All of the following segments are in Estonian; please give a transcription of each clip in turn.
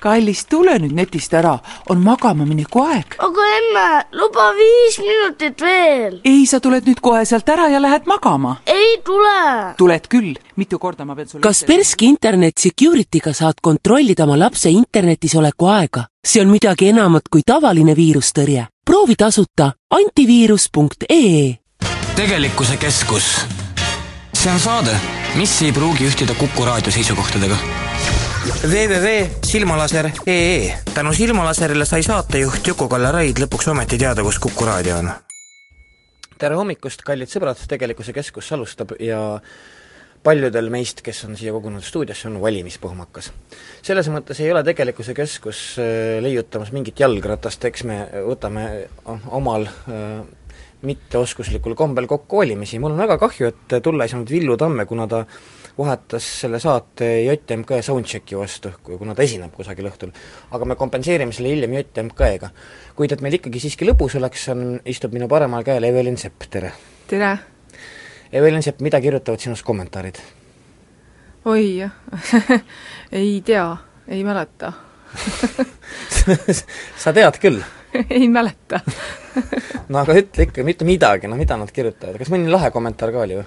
kallis, tule nüüd netist ära, on magama mineku aeg. aga emme, luba viis minutit veel. ei, sa tuled nüüd kohe sealt ära ja lähed magama. ei tule. tuled küll, mitu korda ma pean sulle Kaspersky Internet Security'ga saad kontrollida oma lapse internetis oleku aega. see on midagi enamat kui tavaline viirustõrje. proovi tasuta antiviirus.ee tegelikkuse keskus. see on saade, mis ei pruugi ühtida Kuku raadio seisukohtadega. www.silmalaser.ee tänu Silmalaserile sai saatejuht Juku-Kalle Raid lõpuks ometi teada, kus Kuku raadio on. tere hommikust, kallid sõbrad, Tegelikkuse Keskus alustab ja paljudel meist, kes on siia kogunenud stuudiosse, on valimispuhmakas. selles mõttes ei ole Tegelikkuse Keskus äh, leiutamas mingit jalgratast, eks me võtame omal äh, mitteoskuslikul kombel kokku valimisi, mul on väga kahju, et tulla ei saanud Villu Tamme, kuna ta vahetas selle saate JMK Soundchecki vastu, kuna ta esineb kusagil õhtul. aga me kompenseerime selle hiljem JMK-ga. kuid et meil ikkagi siiski lõbus oleks, on, istub minu paremal käel Evelin Sepp, tere! tere! Evelin Sepp, mida kirjutavad sinust kommentaarid? oi ei tea, ei mäleta sa tead küll ei mäleta no aga ütle ikka, mitte midagi, no mida nad kirjutavad, kas mõni lahe kommentaar ka oli või?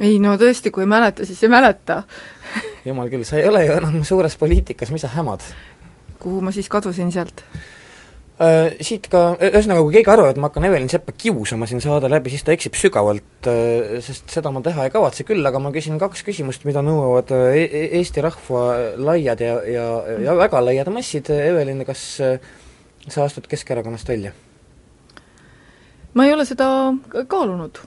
Ei no tõesti, kui ei mäleta, siis ei mäleta jumal küll, sa ei ole ju enam suures poliitikas, mis sa hämad? kuhu ma siis kadusin sealt? Äh, siit ka, ühesõnaga, kui keegi arvab, et ma hakkan Evelin Seppa kiusama siin saade läbi, siis ta eksib sügavalt, äh, sest seda ma teha ei kavatse küll, aga ma küsin kaks küsimust, mida nõuavad äh, e e Eesti rahva laiad ja, ja, ja väga laiad massid, Evelin, kas sa astud Keskerakonnast välja? ma ei ole seda kaalunud.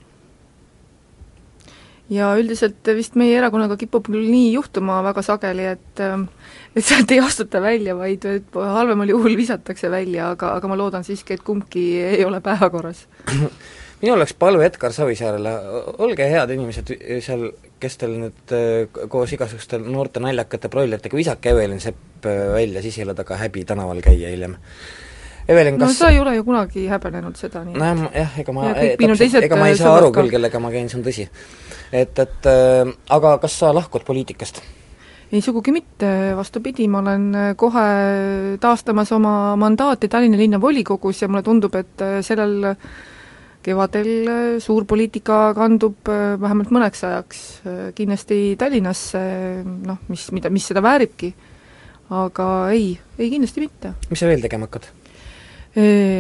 Ja üldiselt vist meie erakonnaga kipub küll nii juhtuma väga sageli, et et sealt ei astuta välja, vaid halvemal juhul visatakse välja, aga, aga ma loodan siiski, et kumbki ei ole päevakorras. minul oleks palve Edgar Savisaarele, olge head inimesed seal, kes teil nüüd koos igasuguste noorte naljakate broileritega, visake Evelin Sepp välja, siis ei ole temaga häbi tänaval käia hiljem Evelin, kas no sa ei ole ju kunagi häbenenud seda, nii nojah, jah, ega ma ja täpselt, ega ma ei saa aru küll, kellega ma käin, see on tõsi. Et, et äh, aga kas sa lahkud poliitikast? ei, sugugi mitte, vastupidi, ma olen kohe taastamas oma mandaati Tallinna linnavolikogus ja mulle tundub, et sellel kevadel suur poliitika kandub vähemalt mõneks ajaks kindlasti Tallinnasse, noh, mis, mida, mis seda vääribki. aga ei, ei kindlasti mitte. mis sa veel tegema hakkad?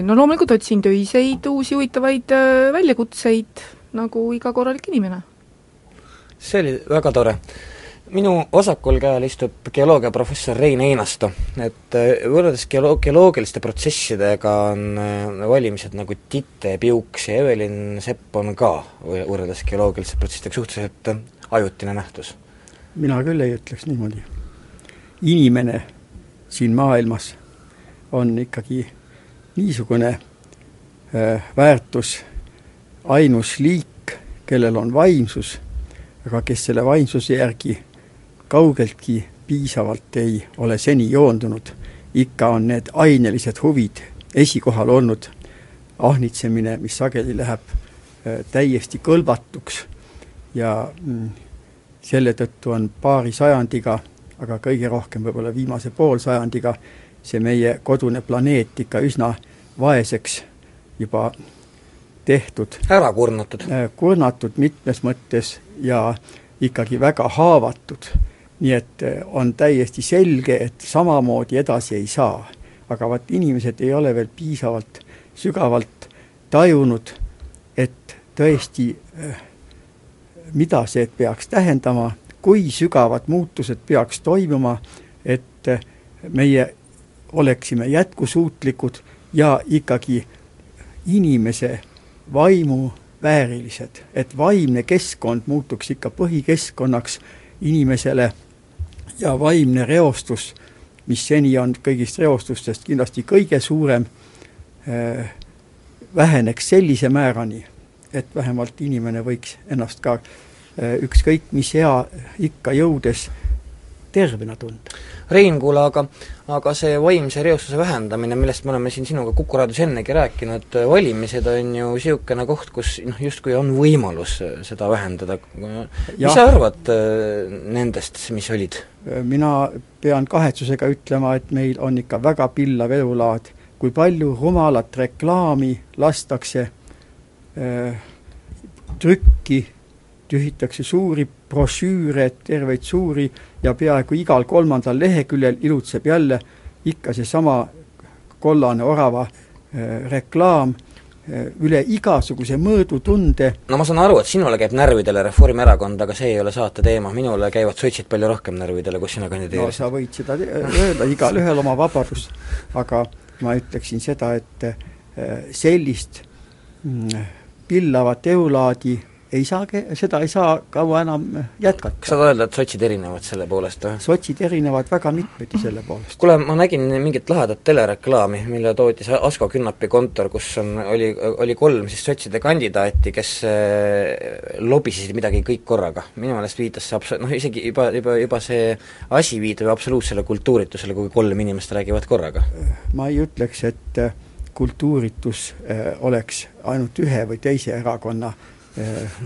No loomulikult otsin töiseid, uusi huvitavaid väljakutseid, nagu iga korralik inimene. See oli väga tore. minu vasakul käel istub geoloogiaprofessor Rein Einasto, et võrreldes geolo-, geoloogiliste protsessidega on valimised nagu titepiuks ja Evelin Sepp on ka võrreldes geoloogiliste protsessidega suhteliselt ajutine nähtus. mina küll ei ütleks niimoodi. inimene siin maailmas on ikkagi niisugune äh, väärtus, ainus liik, kellel on vaimsus, aga kes selle vaimsuse järgi kaugeltki piisavalt ei ole seni joondunud, ikka on need ainelised huvid esikohal olnud, ahnitsemine, mis sageli läheb äh, täiesti kõlbatuks. Ja mm, selle tõttu on paari sajandiga, aga kõige rohkem võib-olla viimase poolsajandiga, see meie kodune planeet ikka üsna vaeseks juba tehtud. ära kurnatud. kurnatud mitmes mõttes ja ikkagi väga haavatud. nii et on täiesti selge, et samamoodi edasi ei saa. aga vaat inimesed ei ole veel piisavalt sügavalt tajunud, et tõesti, mida see peaks tähendama, kui sügavad muutused peaks toimuma, et meie oleksime jätkusuutlikud ja ikkagi inimese vaimu väärilised, et vaimne keskkond muutuks ikka põhikeskkonnaks inimesele ja vaimne reostus, mis seni on kõigist reostustest kindlasti kõige suurem, väheneks sellise määrani, et vähemalt inimene võiks ennast ka ükskõik mis ea ikka jõudes tervena tunda. Rein, kuule, aga aga see vaimse reostuse vähendamine, millest me oleme siin sinuga Kuku raadios ennegi rääkinud, valimised on ju niisugune koht, kus noh, justkui on võimalus seda vähendada. mis sa arvad äh, nendest, mis olid? mina pean kahetsusega ütlema, et meil on ikka väga pillav elulaad, kui palju rumalat reklaami lastakse äh, trükki, tühitakse suuri brošüüre, terveid suuri ja peaaegu igal kolmandal leheküljel ilutseb jälle ikka seesama kollane orava äh, reklaam äh, üle igasuguse mõõdutunde. no ma saan aru, et sinule käib närvidele Reformierakond, aga see ei ole saate teema, minule käivad sotsid palju rohkem närvidele, kus sina kandideerisid. no sa võid seda öelda, igalühel oma vabadus, aga ma ütleksin seda, et äh, sellist mm, pillavat eulaadi ei saa, seda ei saa kaua enam jätkata. kas saad öelda, et sotsid erinevad selle poolest või? sotsid erinevad väga mitmeti selle poolest. kuule, ma nägin mingit lahedat telereklaami, mille toodi see Asko Künnapi kontor, kus on, oli, oli kolm siis sotside kandidaati, kes äh, lobisesid midagi kõik korraga. minu meelest viitas see abs-, noh isegi juba, juba, juba see asi viitab ju absoluutsele kultuuritusele, kui kolm inimest räägivad korraga. ma ei ütleks, et äh, kultuuritus oleks ainult ühe või teise erakonna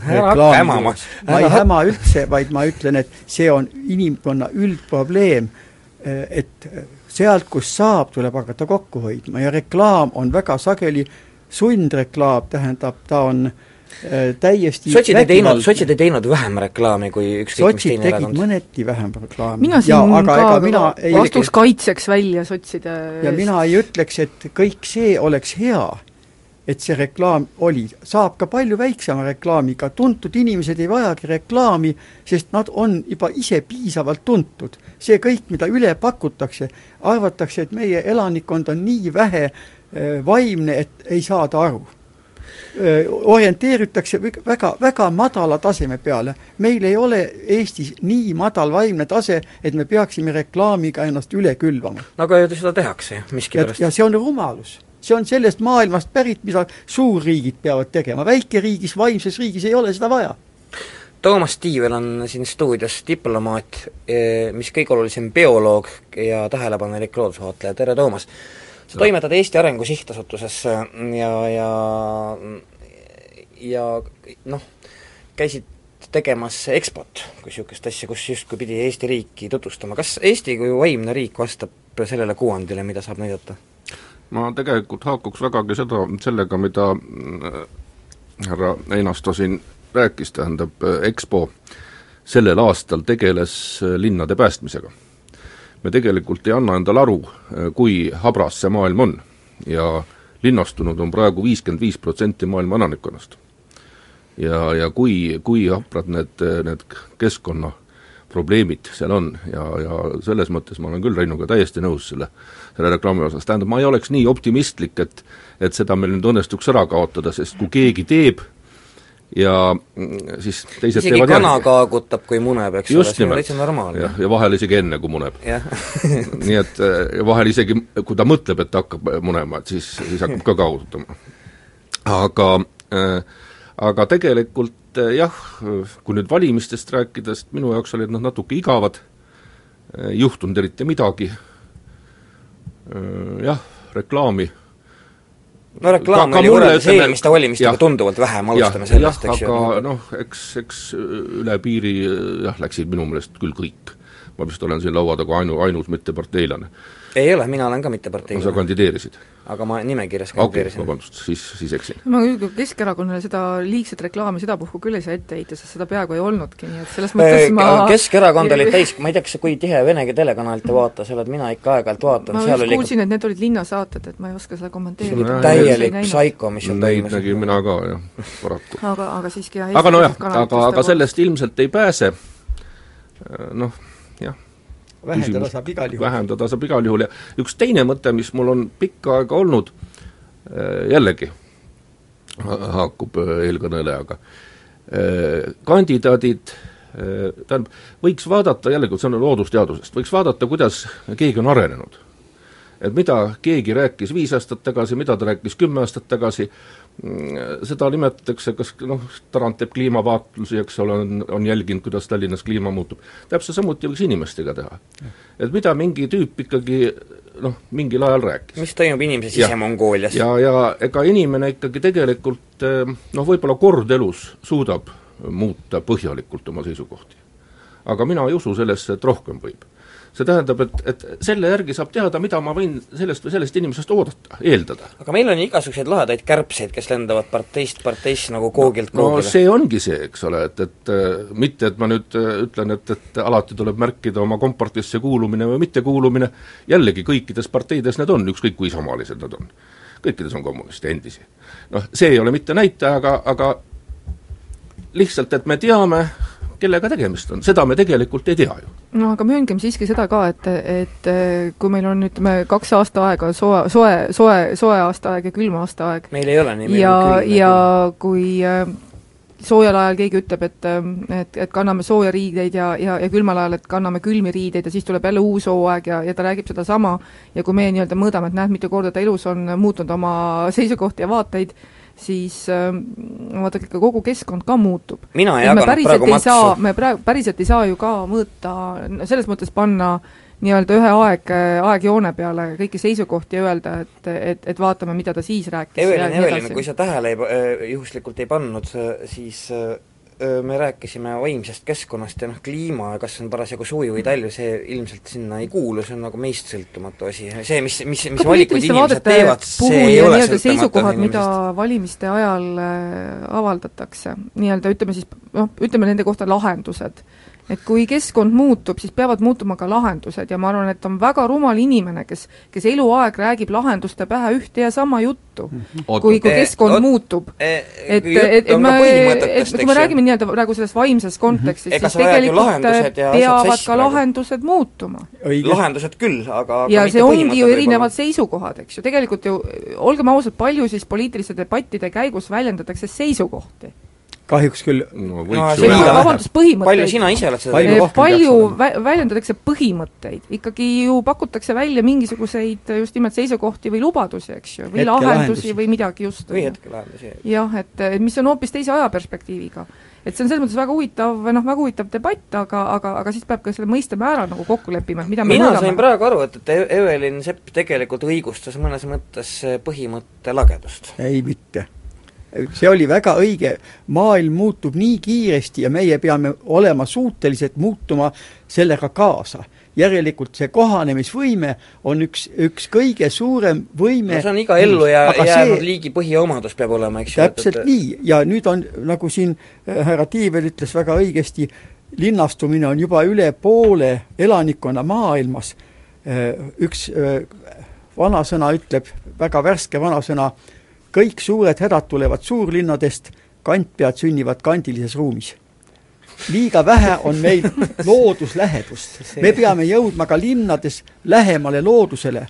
reklaami. ma ei häma üldse, vaid ma ütlen, et see on inimkonna üldprobleem, et sealt, kus saab, tuleb hakata kokku hoidma ja reklaam on väga sageli sundreklaam, tähendab, ta on äh, täiesti sotsid ei teinud, sotsid ei teinud vähem reklaami kui ükskõik mis teine erakond? mõneti vähem reklaami. mina siin ja, aga ka mina ei astuks kaitseks välja sotside ja mina ei ütleks, et kõik see oleks hea et see reklaam oli, saab ka palju väiksema reklaamiga, tuntud inimesed ei vajagi reklaami, sest nad on juba ise piisavalt tuntud. see kõik, mida üle pakutakse, arvatakse, et meie elanikkond on nii vähe äh, vaimne, et ei saada aru äh, orienteeritakse väga, väga madala taseme peale. meil ei ole Eestis nii madal vaimne tase, et me peaksime reklaamiga ennast üle külvama. aga ju seda tehakse miskipärast. ja see on rumalus see on sellest maailmast pärit, mida suurriigid peavad tegema, väikeriigis, vaimses riigis ei ole seda vaja. Toomas Tiivel on siin stuudios diplomaat, eh, mis kõige olulisem, bioloog ja tähelepanelik loodusvaatleja, tere Toomas! sa toimetad Eesti Arengu Sihtasutuses ja, ja ja noh, käisid tegemas EXPO-t kui niisugust asja, kus justkui pidi Eesti riiki tutvustama, kas Eesti kui vaimne riik vastab sellele kuvandile, mida saab näidata? Ma tegelikult haakuks vägagi seda, sellega, mida äh, härra Einasto siin rääkis, tähendab äh, EXPO sellel aastal tegeles äh, linnade päästmisega. me tegelikult ei anna endale aru, kui habras see maailm on ja linnastunud on praegu viiskümmend viis protsenti maailma elanikkonnast. ja, ja kui, kui haprad need, need keskkonna probleemid seal on ja, ja selles mõttes ma olen küll Reinuga täiesti nõus selle, selle reklaami osas, tähendab, ma ei oleks nii optimistlik, et et seda meil nüüd õnnestuks ära kaotada, sest kui keegi teeb, ja siis teised isegi teevad kana järgi. kaagutab, kui muneb, eks ole, see on täitsa normaalne. ja vahel isegi enne, kui muneb nii et ja vahel isegi, kui ta mõtleb, et hakkab munema, et siis, siis hakkab ka kaagutama. aga äh, aga tegelikult eh, jah, kui nüüd valimistest rääkida, sest minu jaoks olid nad natuke igavad, ei eh, juhtunud eriti midagi, eh, jah, reklaami. No reklaam oli võrreldes eelmiste valimistega tunduvalt vähem, alustame sellest, eks ju. aga noh, eks, eks üle piiri jah, läksid minu meelest küll kõik. ma vist olen siin laua taga ainu, ainus mitteparteilane ei ole, mina olen ka mitteparteiline. sa kandideerisid? aga ma nimekirjas kandideerisin okay,. vabandust, siis, siis eksin. ma Keskerakonnale seda liigset reklaami sedapuhku küll ei saa ette heita, sest seda peaaegu ei olnudki, nii et selles mõttes ma Keskerakond oli täis, ma ei tea, kas kui tihe Vene telekanalit te vaatas oled, mina ikka aeg-ajalt vaatan, ma just kuulsin, et need olid linnasaated, et ma ei oska seda kommenteerida. täielik saiko, mis seal toimus. Neid nägin mina ka, jah, paraku. aga, aga siiski jah, aga nojah, aga, aga sellest ilmselt ei pääse, noh, jah vähendada saab igal juhul. vähendada saab igal juhul ja üks teine mõte, mis mul on pikka aega olnud, äh, jällegi haakub äh, eelkõnelejaga, äh, kandidaadid tähendab, võiks vaadata jällegi, see on loodusteadusest, võiks vaadata, kuidas keegi on arenenud. et mida keegi rääkis viis aastat tagasi, mida ta rääkis kümme aastat tagasi, seda nimetatakse, kas noh, Tarand teeb kliimavaatlusi, eks ole, on, on jälginud, kuidas Tallinnas kliima muutub, täpselt samuti võiks inimestega teha. et mida mingi tüüp ikkagi noh, mingil ajal rääkis. mis toimub inimese sisemongoolias. ja, ja ega inimene ikkagi tegelikult noh, võib-olla kord elus suudab muuta põhjalikult oma seisukohti. aga mina ei usu sellesse, et rohkem võib see tähendab, et, et selle järgi saab teada, mida ma võin sellest või sellest inimesest oodata, eeldada. aga meil on ju igasuguseid lahedaid kärbseid, kes lendavad parteist parteisse nagu koogilt no, koogile. no see ongi see, eks ole, et, et äh, mitte, et ma nüüd äh, ütlen, et, et alati tuleb märkida oma kompartisse kuulumine või mittekuulumine, jällegi kõikides parteides need on, ükskõik kui isamaalised nad on. kõikides on kommuniste endisi. noh, see ei ole mitte näitaja, aga, aga lihtsalt, et me teame, kellega tegemist on, seda me tegelikult ei tea ju. no aga mööngem siiski seda ka, et, et kui meil on, ütleme, kaks aasta aega soe, soe, soe, soe aasta aeg ja külm aasta aeg. Meil ei ole nii, ja, ja kui äh, soojal ajal keegi ütleb, et, et, et kanname sooja riideid ja, ja, ja külmal ajal, et kanname külmi riideid ja siis tuleb jälle uus hooaeg ja, ja ta räägib sedasama. Ja kui meie nii-öelda mõõdame, et näed, mitu korda ta elus on muutnud oma seisukohti ja vaateid, siis äh, vaadake, ikka kogu keskkond ka muutub. mina ei jaganud praegu matsu. me praegu, päriselt ei saa ju ka mõõta, selles mõttes panna nii-öelda ühe aeg, aegjoone peale kõiki seisukohti ja öelda, et, et, et vaatame, mida ta siis rääkis. Evelin, Evelin, kui sa tähele ei, juhuslikult ei pannud, siis me rääkisime vaimsest keskkonnast ja noh, kliima ja kas on parasjagu suvi või talv, see ilmselt sinna ei kuulu, see on nagu meist sõltumatu asi. see, mis, mis, mis valikuid inimesed teevad, see ei ole sõltumatu seisukohad, mida valimiste ajal avaldatakse, nii-öelda ütleme siis noh, ütleme nende kohta lahendused et kui keskkond muutub, siis peavad muutuma ka lahendused ja ma arvan, et on väga rumal inimene, kes, kes eluaeg räägib lahenduste pähe ühte ja sama juttu, mhm. kui, kui keskkond oot, muutub. et, et, et me, et kui me räägime nii-öelda praegu selles vaimses kontekstis, siis tegelikult peavad ka lahendused muutuma. lahendused küll, aga ja see ongi ju erinevad seisukohad, eks ju, tegelikult ju olgem ausad, palju siis poliitiliste debattide käigus väljendatakse seisukohti kahjuks küll no, no, vabandust, põhimõtteid. palju sina ise oled seda palju, palju vä-, väljendatakse põhimõtteid, ikkagi ju pakutakse välja mingisuguseid just nimelt seisukohti või lubadusi, eks ju, või lahendusi või midagi just. või hetkelahendusi. jah, et, et mis on hoopis teise ajaperspektiiviga. et see on selles mõttes väga huvitav, noh, väga huvitav debatt, aga, aga, aga siis peab ka selle mõiste määral nagu kokku leppima, et mida mina sain praegu aru, et, et Evelin Sepp tegelikult õigustas mõnes mõttes põhimõtte lagedust. ei, mitte see oli väga õige, maailm muutub nii kiiresti ja meie peame olema suutelised muutuma sellega kaasa. järelikult see kohanemisvõime on üks, üks kõige suurem võime no see on iga ellu ja jäänud see, liigi põhiomadus peab olema, eks ju. täpselt et... nii, ja nüüd on, nagu siin äh, härra Tiivel ütles väga õigesti, linnastumine on juba üle poole elanikkonna maailmas, äh, üks äh, vanasõna ütleb, väga värske vanasõna, kõik suured hädad tulevad suurlinnadest, kantpead sünnivad kandilises ruumis. liiga vähe on meil looduslähedust. me peame jõudma ka linnades lähemale loodusele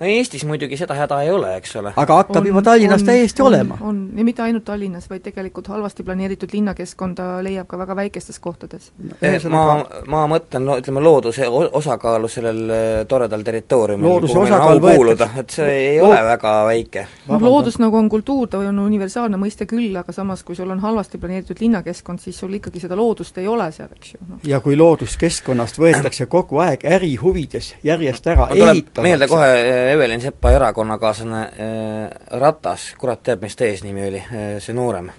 no Eestis muidugi seda häda ei ole, eks ole. aga hakkab on, juba Tallinnas on, täiesti on, olema. on, ja mitte ainult Tallinnas, vaid tegelikult halvasti planeeritud linnakeskkonda leiab ka väga väikestes kohtades no,. Eh, ma, ma mõtlen, no ütleme, looduse osakaalu sellel eh, toredal territooriumil, kuhu meil on au kuuluda, et see ei Lood... ole väga väike. noh, loodus nagu on kultuur, ta on universaalne mõiste küll, aga samas, kui sul on halvasti planeeritud linnakeskkond, siis sul ikkagi seda loodust ei ole seal, eks ju no.. ja kui looduskeskkonnast võetakse kogu aeg äri huvides järjest ära ehitatakse meelde kohe eh, Evelin Sepa erakonnakaaslane äh, Ratas, kurat teab, mis ta eesnimi oli äh,, see noorem.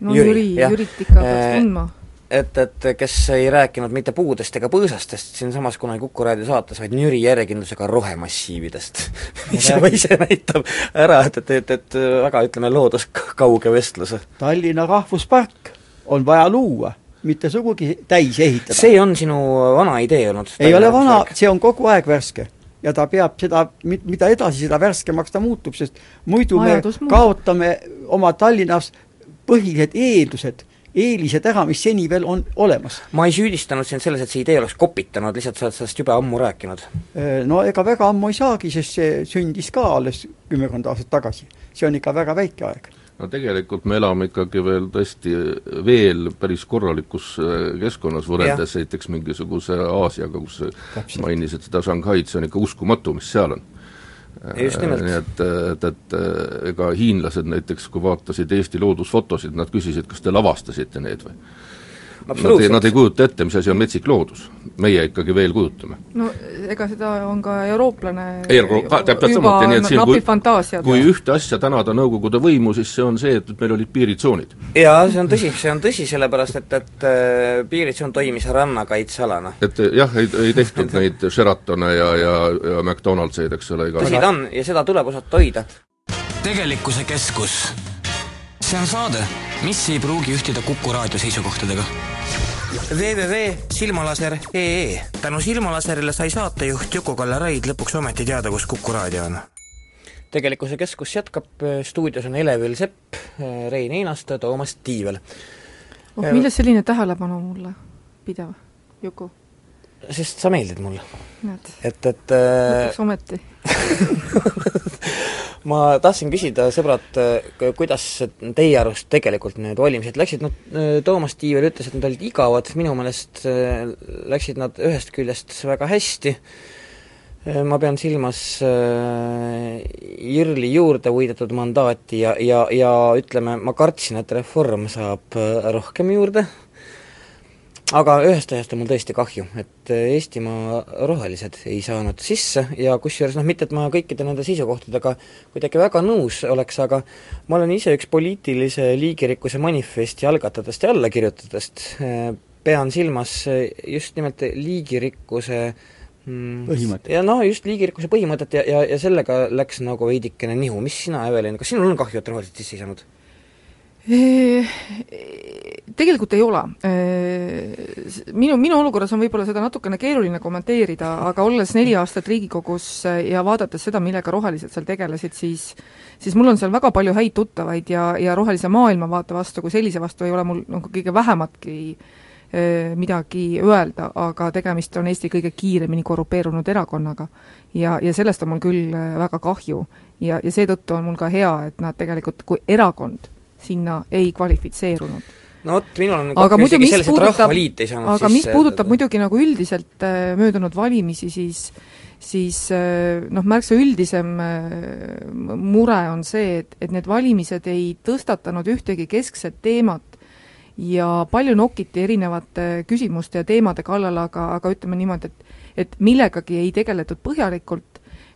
no Jüri, Jüri, Jürit ikka peaks äh, tundma et, et kes ei rääkinud mitte puudest ega põõsastest siinsamas kunagi Kuku raadio saates, vaid Jüri järjekindlusega rohemassiividest mis juba ise näitab ära, et, et, et, et väga ütleme, looduskauge vestluse. Tallinna rahvuspark on vaja luua, mitte sugugi täis ehitada. see on sinu vana idee olnud? ei ole vana, see on kogu aeg värske ja ta peab seda, mida edasi, seda värskemaks ta muutub, sest muidu Vajadus me kaotame oma Tallinnas põhilised eeldused, eelised ära, mis seni veel on olemas. ma ei süüdistanud sind selles, et see idee oleks kopitanud, lihtsalt sa oled sellest jube ammu rääkinud. No ega väga ammu ei saagi, sest see sündis ka alles kümmekond aastat tagasi. see on ikka väga väike aeg no tegelikult me elame ikkagi veel tõesti veel päris korralikus äh, keskkonnas, võrreldes näiteks mingisuguse Aasiaga, kus Täpselt. mainisid seda Shanghaid, see on ikka uskumatu, mis seal on. nimelt. nii et, et, et ega hiinlased näiteks, kui vaatasid Eesti loodusfotosid, nad küsisid, kas te lavastasite need või? Nad ei, nad ei kujuta ette, mis asi on metsik loodus. meie ikkagi veel kujutame. no ega seda on ka eurooplane Euro, ka, täpselt samuti, nii et siin kui, kui ühte asja tänada Nõukogude võimu, siis see on see, et meil olid piiritsoonid. jaa, see on tõsi, see on tõsi, sellepärast et, et äh, piiritsoon toimis rannakaitsealana. et jah, ei, ei tehtud neid Sheratone ja, ja, ja McDonaldseid, eks ole, iga tõsi ta on ja seda tuleb osata hoida. tegelikkuse keskus. see on saade, mis ei pruugi ühtida Kuku raadio seisukohtadega www.silmalaser.ee tänu Silmalaserile sai saatejuht Juku-Kalle Raid lõpuks ometi teada, kus Kuku raadio on. tegelikkuse keskus jätkab, stuudios on Elevil Sepp, Rein Einasto, Toomas Tiivel. oh, millest selline tähelepanu mulle pidev, Juku? sest sa meeldid mulle. et, et äh, lõpuks ometi ma tahtsin küsida, sõbrad, kuidas teie arust tegelikult need valimised läksid, noh, Toomas Tiivel ütles, et need olid igavad, minu meelest äh, läksid nad ühest küljest väga hästi, äh, ma pean silmas Jürli juurde võidetud mandaati ja, ja, ja ütleme, ma kartsin, et Reform saab rohkem juurde, aga ühest asjast on mul tõesti kahju, et Eestimaa rohelised ei saanud sisse ja kusjuures noh, mitte et ma kõikide nende seisukohtadega kuidagi väga nõus oleks, aga ma olen ise üks poliitilise liigirikkuse manifesti algatajatest ja allakirjutajatest, pean silmas just nimelt liigirikkuse mm, põhimõtet. ja noh, just liigirikkuse põhimõtet ja, ja, ja sellega läks nagu veidikene nihu, mis sina, Evelin, kas sinul on kahju, et rohelised sisse ei saanud? Tegelikult ei ole. Minu, minu olukorras on võib-olla seda natukene keeruline kommenteerida, aga olles neli aastat Riigikogus ja vaadates seda, millega rohelised seal tegelesid, siis siis mul on seal väga palju häid tuttavaid ja, ja rohelise maailmavaate vastu kui sellise vastu ei ole mul nagu kõige vähematki midagi öelda, aga tegemist on Eesti kõige kiiremini korrupeerunud erakonnaga. ja, ja sellest on mul küll väga kahju. ja, ja seetõttu on mul ka hea, et nad tegelikult kui erakond sinna ei kvalifitseerunud. No vot, minul on aga muidu, mis puudutab, aga mis puudutab muidugi nagu üldiselt äh, möödunud valimisi, siis siis äh, noh, märksa üldisem äh, mure on see, et, et need valimised ei tõstatanud ühtegi keskset teemat ja palju nokiti erinevate küsimuste ja teemade kallal, aga, aga ütleme niimoodi, et et millegagi ei tegeletud põhjalikult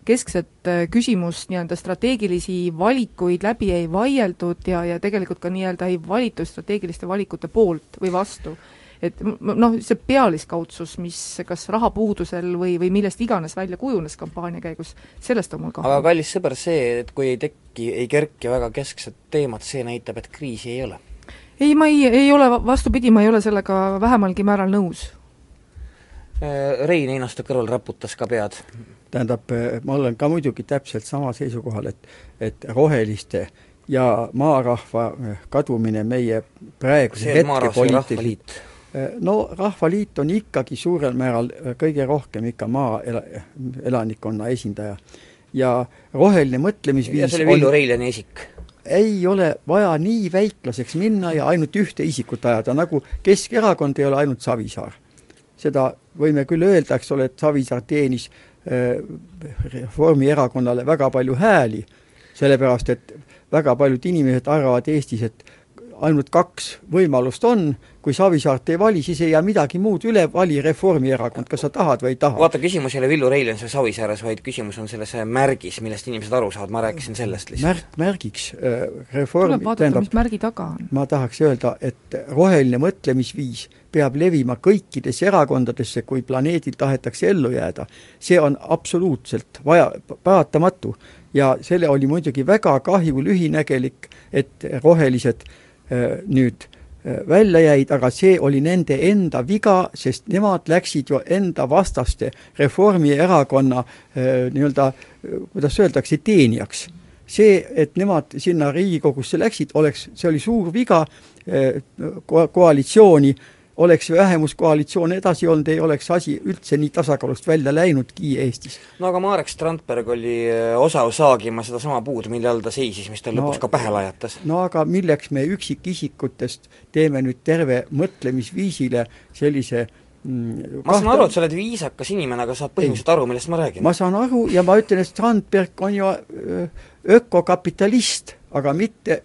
keskset äh, küsimust, nii-öelda strateegilisi valikuid läbi ei vaieldud ja, ja tegelikult ka nii-öelda ei valitud strateegiliste valikute poolt või vastu. et noh, see pealiskaudsus, mis kas rahapuudusel või, või millest iganes välja kujunes kampaania käigus, sellest on mul kahju. aga kallis sõber, see, et kui ei teki, ei kerki väga keskset teemat, see näitab, et kriisi ei ole? ei, ma ei, ei ole, vastupidi, ma ei ole sellega vähemalgi määral nõus. Äh, Rein Einasto kõrval raputas ka pead tähendab, ma olen ka muidugi täpselt sama seisukohal, et, et roheliste ja maarahva kadumine meie praeguse hetke poliitik-, no Rahvaliit on ikkagi suurel määral kõige rohkem ikka maaelanikkonna esindaja. ja roheline mõtlemisviis ja see oli Villu Reilani isik? ei ole vaja nii väiklaseks minna ja ainult ühte isikut ajada, nagu Keskerakond ei ole ainult Savisaar. seda võime küll öelda, eks ole, et Savisaar teenis Reformierakonnale väga palju hääli, sellepärast et väga paljud inimesed arvavad Eestis, et ainult kaks võimalust on, kui Savisaart ei vali, siis ei jää midagi muud üle, vali Reformierakond, kas sa tahad või ei taha. vaata, küsimus ei ole Villu Reiljan seal Savisaares, vaid küsimus on selles märgis, millest inimesed aru saavad, ma rääkisin sellest lihtsalt. märk, märgiks äh, reform tuleb vaadata, mis märgi taga on. ma tahaks öelda, et roheline mõtlemisviis peab levima kõikidesse erakondadesse, kui planeedil tahetakse ellu jääda. see on absoluutselt vaja, paratamatu. ja selle oli muidugi väga kahju, lühinägelik, et rohelised äh, nüüd äh, välja jäid, aga see oli nende enda viga, sest nemad läksid ju enda vastaste Reformierakonna äh, nii-öelda, kuidas öeldakse, teenijaks. see, et nemad sinna Riigikogusse läksid, oleks, see oli suur viga ko koalitsiooni oleks vähemuskoalitsioon edasi olnud, ei oleks asi üldse nii tasakaalust välja läinudki Eestis. no aga Marek Strandberg oli äh, osav saagima sedasama puud, mille all ta seisis, mis tal No- lõpuks ka pähe lajatas. no aga milleks me üksikisikutest teeme nüüd terve mõtlemisviisile sellise mm, ma saan aru, et sa oled viisakas inimene, aga saad põhimõtteliselt aru, millest ma räägin. ma saan aru ja ma ütlen, et Strandberg on ju ökokapitalist, aga mitte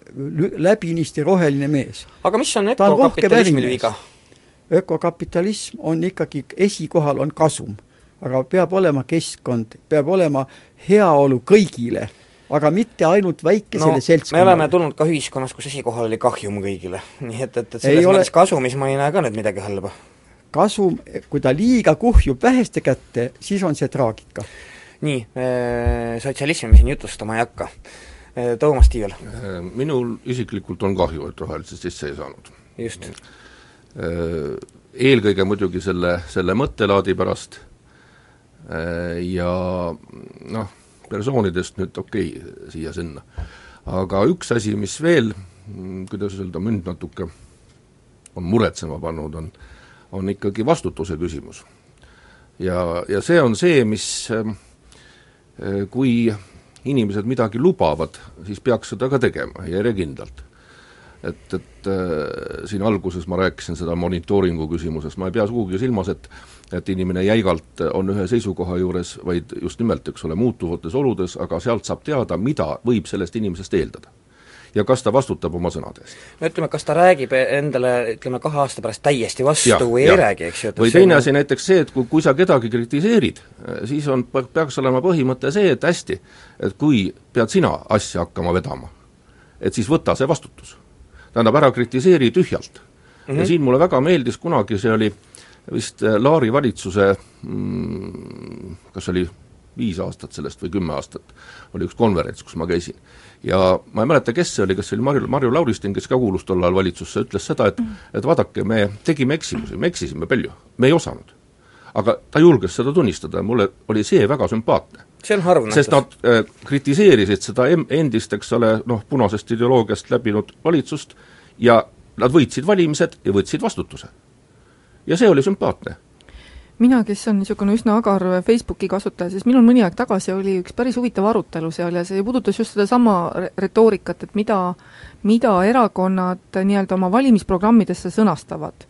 läbinisti roheline mees. aga mis on ökokapitalismil viga? Ökokapitalism on ikkagi, esikohal on kasum. aga peab olema keskkond, peab olema heaolu kõigile, aga mitte ainult väikesele no me seltskonnale. oleme tulnud ka ühiskonnas, kus esikohal oli kahjum kõigile. nii et, et, et Ei selles ole- mõttes kasumis ma ei näe ka nüüd midagi halba. kasum, kui ta liiga kuhjub väheste kätte, siis on see traagika. nii, sotsialismi me siin jutustama ei hakka. Toomas Tiivel, minul isiklikult on kahju, et rohelised sisse ei saanud. just. Eelkõige muidugi selle, selle mõttelaadi pärast ja noh, persoonidest nüüd okei okay, siia-sinna. aga üks asi, mis veel, kuidas öelda, mind natuke on muretsema pannud, on, on ikkagi vastutuse küsimus. ja, ja see on see, mis äh, kui inimesed midagi lubavad, siis peaks seda ka tegema, järjekindlalt. Et, et äh, siin alguses ma rääkisin seda monitooringu küsimusest, ma ei pea sugugi silmas, et et inimene jäigalt on ühe seisukoha juures, vaid just nimelt, eks ole, muutuvates oludes, aga sealt saab teada, mida võib sellest inimesest eeldada. ja kas ta vastutab oma sõnade eest. no ütleme, kas ta räägib endale, ütleme, kahe aasta pärast täiesti vastu Jah, või jah. ei räägi, eks ju, või teine on- asi näiteks see, et kui, kui sa kedagi kritiseerid, siis on, peaks olema põhimõte see, et hästi, et kui pead sina asja hakkama vedama, et siis võta see vastutus. Tähendab, ära kritiseeri tühjalt mm. -hmm. ja siin mulle väga meeldis kunagi, see oli vist äh, Laari valitsuse mm, kas oli viis aastat sellest või kümme aastat, oli üks konverents, kus ma käisin. ja ma ei mäleta, kes see oli, kas see oli Marju, Marju Lauristin, kes ka kuulus tol ajal valitsusse, ütles seda, et et vaadake, me tegime eksimusi, me eksisime palju, me ei osanud. aga ta julges seda tunnistada ja mulle oli see väga sümpaatne. See on harv sest nad äh, kritiseerisid seda endist, eks ole, noh, punasest ideoloogiast läbinud valitsust ja nad võitsid valimised ja võtsid vastutuse. ja see oli sümpaatne mina, kes on niisugune üsna agar Facebooki kasutaja, siis minul mõni aeg tagasi oli üks päris huvitav arutelu seal ja see puudutas just sedasama re- retoorikat, et mida, mida erakonnad nii-öelda oma valimisprogrammidesse sõnastavad.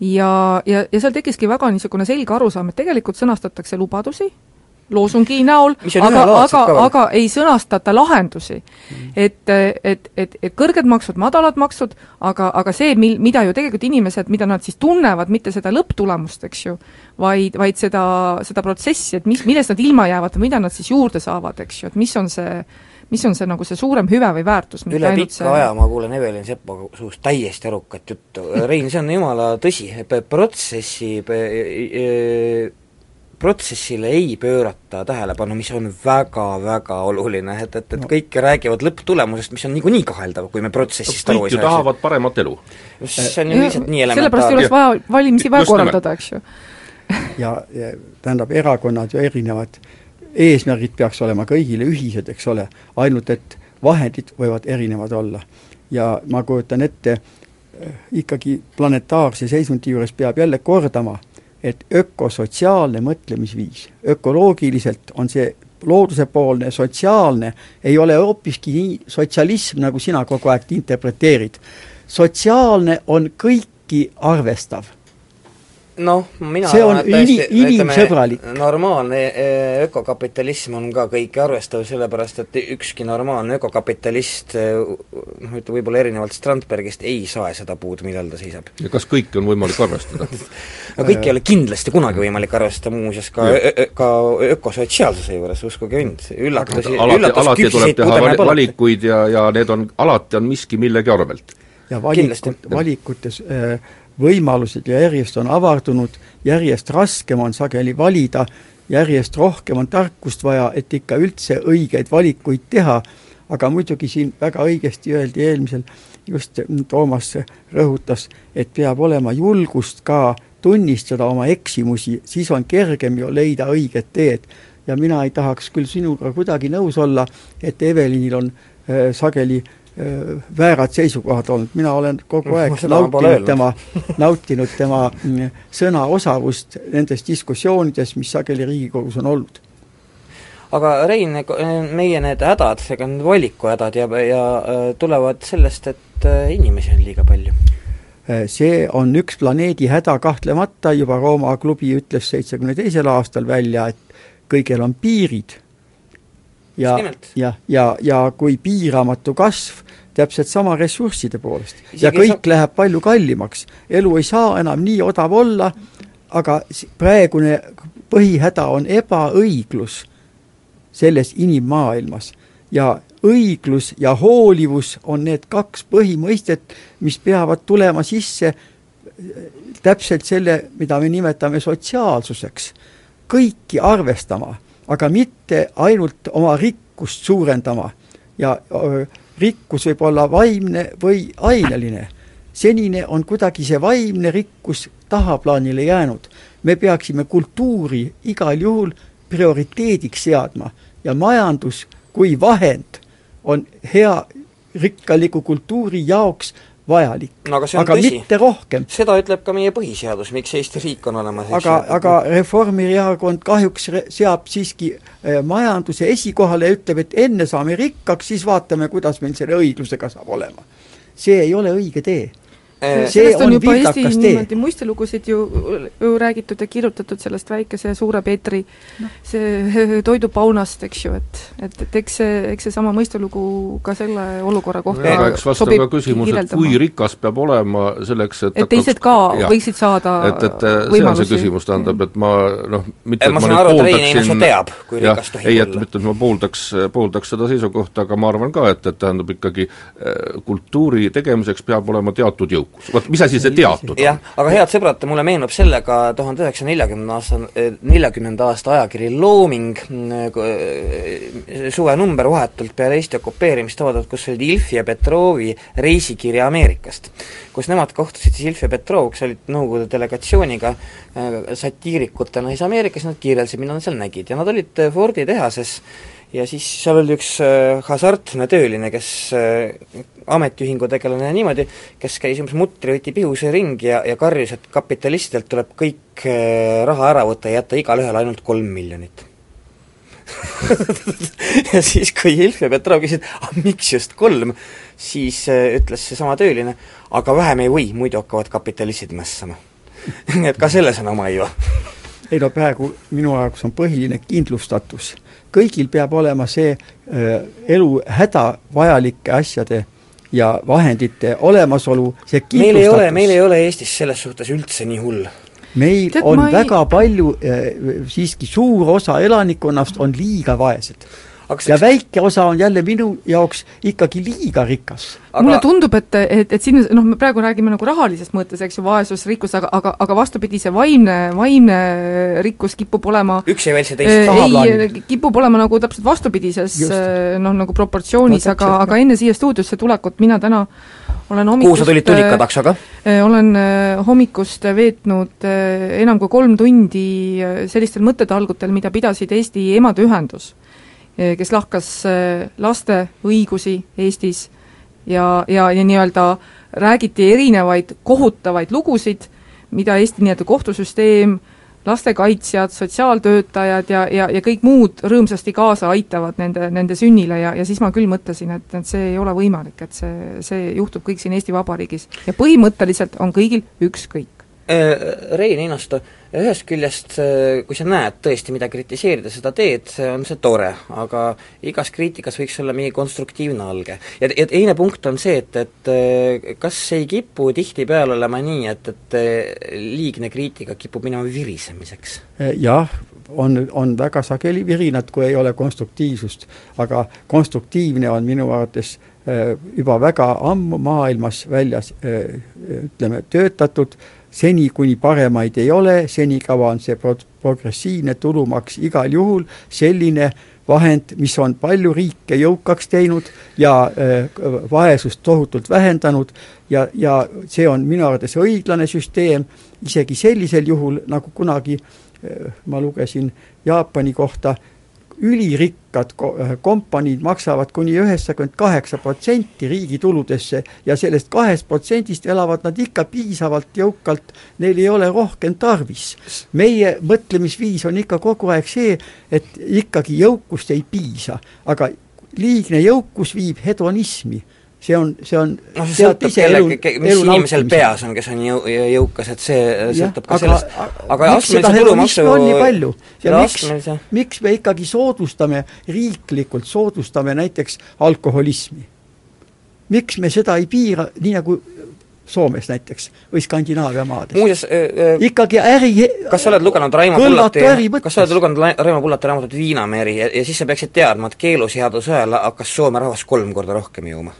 ja, ja, ja seal tekkiski väga niisugune selge arusaam, et tegelikult sõnastatakse lubadusi, loosungi näol, aga, aga aga ei sõnastata lahendusi. et, et, et, et kõrged maksud, madalad maksud, aga, aga see, mil-, mida ju tegelikult inimesed, mida nad siis tunnevad, mitte seda lõpptulemust, eks ju, vaid, vaid seda, seda protsessi, et mis, millest nad ilma jäävad mida nad siis juurde saavad, eks ju, et mis on see, mis on see nagu see suurem hüve või väärtus, üle pika see aja ma kuulen Evelin Sepa suust täiesti arukat juttu, Rein, see on jumala tõsi, protsessi, protsessile ei pöörata tähelepanu, mis on väga-väga oluline, et, et, et kõik räägivad lõpptulemusest, mis on niikuinii kaheldav, kui me protsessist aru kõik ei saa. tahavad paremat elu. see on ju lihtsalt nii sellepärast ei elementaarne. oleks vaja valimisi vaja korraldada, eks ju. ja, ja tähendab, erakonnad ju erinevad, eesmärgid peaks olema kõigile ühised, eks ole, ainult et vahendid võivad erinevad olla. ja ma kujutan ette, eh, ikkagi planetaarse seisundi juures peab jälle kordama, et ökosotsiaalne mõtlemisviis, ökoloogiliselt on see loodusepoolne, sotsiaalne, ei ole hoopiski nii sotsialism, nagu sina kogu aeg interpreteerid. sotsiaalne on kõiki arvestav noh, mina See on ini- inimsõbralik. normaalne eh, ökokapitalism on ka kõiki arvestav, sellepärast et ükski normaalne ökokapitalist eh, noh, ütleme võib-olla erinevalt Strandbergist ei saa seda puud, millal ta seisab. ja kas kõike on võimalik arvestada? no kõike ei ole kindlasti kunagi võimalik arvestada, muuseas ka, Jah. ka ökosotsiaalsuse juures, uskuge mind, üllatusi, alati, üllatus alati tuleb küpsiseid teha puude vali, näeb alati. valikuid ja, ja need on, alati on miski millegi arvelt. ja valikut, valikutes äh, võimalused ja järjest on avardunud, järjest raskem on sageli valida, järjest rohkem on tarkust vaja, et ikka üldse õigeid valikuid teha, aga muidugi siin väga õigesti öeldi eelmisel, just Toomas rõhutas, et peab olema julgust ka tunnistada oma eksimusi, siis on kergem ju leida õiget teed. ja mina ei tahaks küll sinuga kuidagi nõus olla, et Evelinil on äh, sageli väärad seisukohad olnud, mina olen kogu aeg nautinud tema, nautinud tema mm, sõnaosavust nendes diskussioonides, mis sageli Riigikogus on olnud aga Rein, meie need hädad, ega need valikuhädad ja, ja äh, tulevad sellest, et äh, inimesi on liiga palju? Äh, see on üks planeedi häda kahtlemata, juba Rooma klubi ütles seitsmekümne teisel aastal välja, et kõigel on piirid. Ja, ja, ja, ja kui piiramatu kasv, täpselt sama ressursside poolest. ja kõik sa... läheb palju kallimaks. elu ei saa enam nii odav olla, aga praegune põhihäda on ebaõiglus selles inimmaailmas. ja õiglus ja hoolivus on need kaks põhimõistet, mis peavad tulema sisse äh, täpselt selle, mida me nimetame sotsiaalsuseks. kõiki arvestama, aga mitte ainult oma rikkust suurendama ja äh, rikkus võib olla vaimne või aineline. senine on kuidagi see vaimne rikkus tahaplaanile jäänud. me peaksime kultuuri igal juhul prioriteediks seadma ja majandus kui vahend on hea rikkaliku kultuuri jaoks vajalik no,, aga, aga tõsi. mitte rohkem. seda ütleb ka meie põhiseadus, miks Eesti riik on olemas. aga, aga Reformierakond kahjuks seab siiski eh, majanduse esikohale ja ütleb, et enne saame rikkaks, siis vaatame, kuidas meil selle õiglusega saab olema. see ei ole õige tee sellest on, on juba Eesti niimoodi muistelugusid ju, ju räägitud ja kirjutatud sellest väikese ja suure Peetri no. see toidupaunast, eks ju, et, et, et eks see, eks seesama mõistelugu ka selle olukorra kohta no, eks vastab ka küsimus, et kui rikas peab olema selleks, et et teised ka jah, võiksid saada et, et see on see küsimus, tähendab, et ma noh, mitte ma saan aru, et Rein Einarson teab, kui tohib ei, et mitte, et ma pooldaks, pooldaks seda seisukohta, aga ma arvan ka, et, et tähendab ikkagi äh, kultuuri tegemiseks peab olema teatud jõukus, vot mis asi see teatud on? jah, aga head sõbrad, mulle meenub sellega tuhande üheksasaja neljakümne aasta, neljakümnenda aasta ajakiri Looming, suvenumber vahetult peale Eesti okupeerimist toodud, kus olid Ilfi ja Petrovi reisikiri Ameerikast. kus nemad kohtusid siis Ilfi ja Petrov, kes olid Nõukogude delegatsiooniga äh, satiirikutena siis Ameerikas, nad kirjeldasid, mida nad seal nägid ja nad olid Fordi tehases ja siis seal oli üks äh, hasartne tööline, kes äh, ametiühingu tegelane ja niimoodi, kes käis umbes mutrivõti pihuse ringi ja, ja karjus, et kapitalistidelt tuleb kõik äh, raha ära võtta ja jätta igalühele ainult kolm miljonit. Ja siis, kui Ilf ja Petrov küsisid, ah miks just kolm, siis äh, ütles seesama tööline, aga vähem ei või, muidu hakkavad kapitalistid mässama. Nii et ka selles on oma iva. Ei no praegu minu jaoks on põhiline kindlustatus. kõigil peab olema see äh, elu hädavajalike asjade ja vahendite olemasolu, see meil ei ole, meil ei ole Eestis selles suhtes üldse nii hull. Meil Tead, on ei... väga palju äh,, siiski suur osa elanikkonnast on liiga vaesed ja väike osa on jälle minu jaoks ikkagi liiga rikas. Aga... mulle tundub, et, et, et siin noh, me praegu räägime nagu rahalises mõttes, eks ju, vaesus, rikkus, aga, aga, aga vastupidi, see vaimne, vaimne rikkus kipub olema üks ei välsi teist äh, tahaplaanil. kipub olema nagu täpselt vastupidises äh, noh, nagu proportsioonis no,, aga, aga enne siia stuudiosse tulekut mina täna olen hommikust kuhu sa tulid tunnikadaksoga? Äh, olen hommikust veetnud enam kui kolm tundi sellistel mõttetalgutel, mida pidasid Eesti Emade Ühendus kes lahkas eh, laste õigusi Eestis ja, ja, ja nii-öelda räägiti erinevaid kohutavaid lugusid, mida Eesti nii-öelda kohtusüsteem, lastekaitsjad, sotsiaaltöötajad ja, ja, ja kõik muud rõõmsasti kaasa aitavad nende, nende sünnile ja, ja siis ma küll mõtlesin, et, et see ei ole võimalik, et see, see juhtub kõik siin Eesti Vabariigis. ja põhimõtteliselt on kõigil ükskõik. Äh, Rein Einasto, ühest küljest äh, kui sa näed tõesti, mida kritiseerida, seda teed, on see tore, aga igas kriitikas võiks olla mingi konstruktiivne alge. ja, ja teine punkt on see, et, et äh, kas ei kipu tihtipeale olema nii, et, et liigne kriitika kipub minema virisemiseks? jah, on, on väga sageli virinat, kui ei ole konstruktiivsust, aga konstruktiivne on minu arvates juba väga ammu maailmas väljas ütleme, töötatud seni, kuni paremaid ei ole, senikaua on see pro-, progressiivne tulumaks igal juhul selline vahend, mis on palju riike jõukaks teinud ja äh, vaesust tohutult vähendanud ja, ja see on minu arvates õiglane süsteem, isegi sellisel juhul, nagu kunagi äh, ma lugesin Jaapani kohta, ülirikkad ko-, kompaniid maksavad kuni üheksakümmend kaheksa protsenti riigi tuludesse ja sellest kahest protsendist elavad nad ikka piisavalt jõukalt, neil ei ole rohkem tarvis. meie mõtlemisviis on ikka kogu aeg see, et ikkagi jõukust ei piisa, aga liigne jõukus viib hedonismi see on, see on noh, see sõltub kellegi, mis elu inimesel peas on, kes on jõu-, jõukas, et see sõltub ka aga, sellest, aga astmelise tulumaksu on nii palju? Ja miks, miks me ikkagi soodustame, riiklikult soodustame näiteks alkoholismi? miks me seda ei piira, nii nagu Soomes näiteks või Skandinaavia maades. muuseas äh, ikkagi äri kas sa oled lugenud Raimo Pullati, kas sa oled lugenud Raimo Pullati raamatut Viinameri? Ja, ja siis sa peaksid teadma, et keeluseaduse ajal hakkas Soome rahvas kolm korda rohkem jooma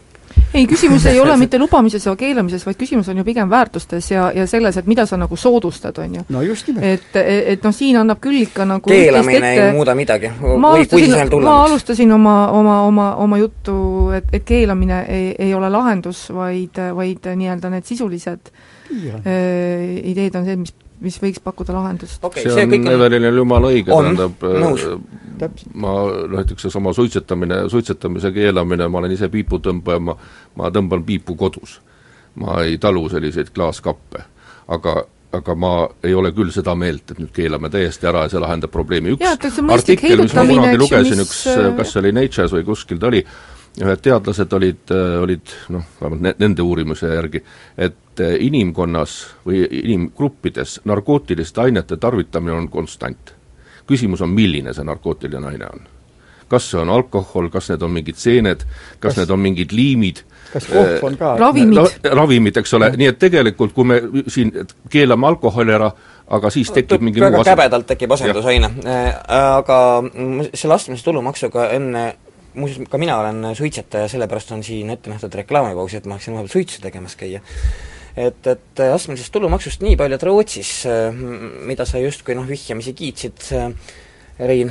ei, küsimus ei ole mitte lubamises ja keelamises, vaid küsimus on ju pigem väärtustes ja, ja selles, et mida sa nagu soodustad, on ju. no just nimelt. et, et, et noh, siin annab küll ikka nagu keelamine ei muuda midagi, või kui see seal ma alustasin oma, oma, oma, oma juttu, et, et keelamine ei, ei ole lahendus, vaid, vaid nii-öelda need sisulised ja. äh, ideed on see, mis mis võiks pakkuda lahendust okay,. see on Evelinil jumala õige, tähendab äh, ma näiteks seesama suitsetamine, suitsetamise keelamine, ma olen ise piiputõmbaja, ma ma tõmban piipu kodus. ma ei talu selliseid klaaskappe. aga aga ma ei ole küll seda meelt, et nüüd keelame täiesti ära ja see lahendab probleemi. üks artikkel, mis ma kunagi lugesin, üks, äh, kas see oli Nature's või kuskil ta oli, ühed teadlased olid, äh, olid noh, vähemalt nende uurimuse järgi, et äh, inimkonnas või inimgruppides narkootiliste ainete tarvitamine on konstant. Küsimus on, milline see narkootiline aine on. kas see on alkohol, kas need on mingid seened, kas, need on mingid liimid, kas kohv on ka? ravimid no,. ravimid, eks ole, nii et tegelikult kui me siin keelame alkoholi ära, aga siis tekib mingi väga käbedalt tekib asendusaine. Äh, aga selle astmelise tulumaksuga enne muuseas, ka mina olen suitsetaja, sellepärast on siin ette nähtud reklaamipaus, et ma hakkasin vahepeal suitsu tegemas käia. Et, et astmelisest tulumaksust nii palju, et Rootsis, mida sa justkui noh, vihjamisi kiitsid, Rein,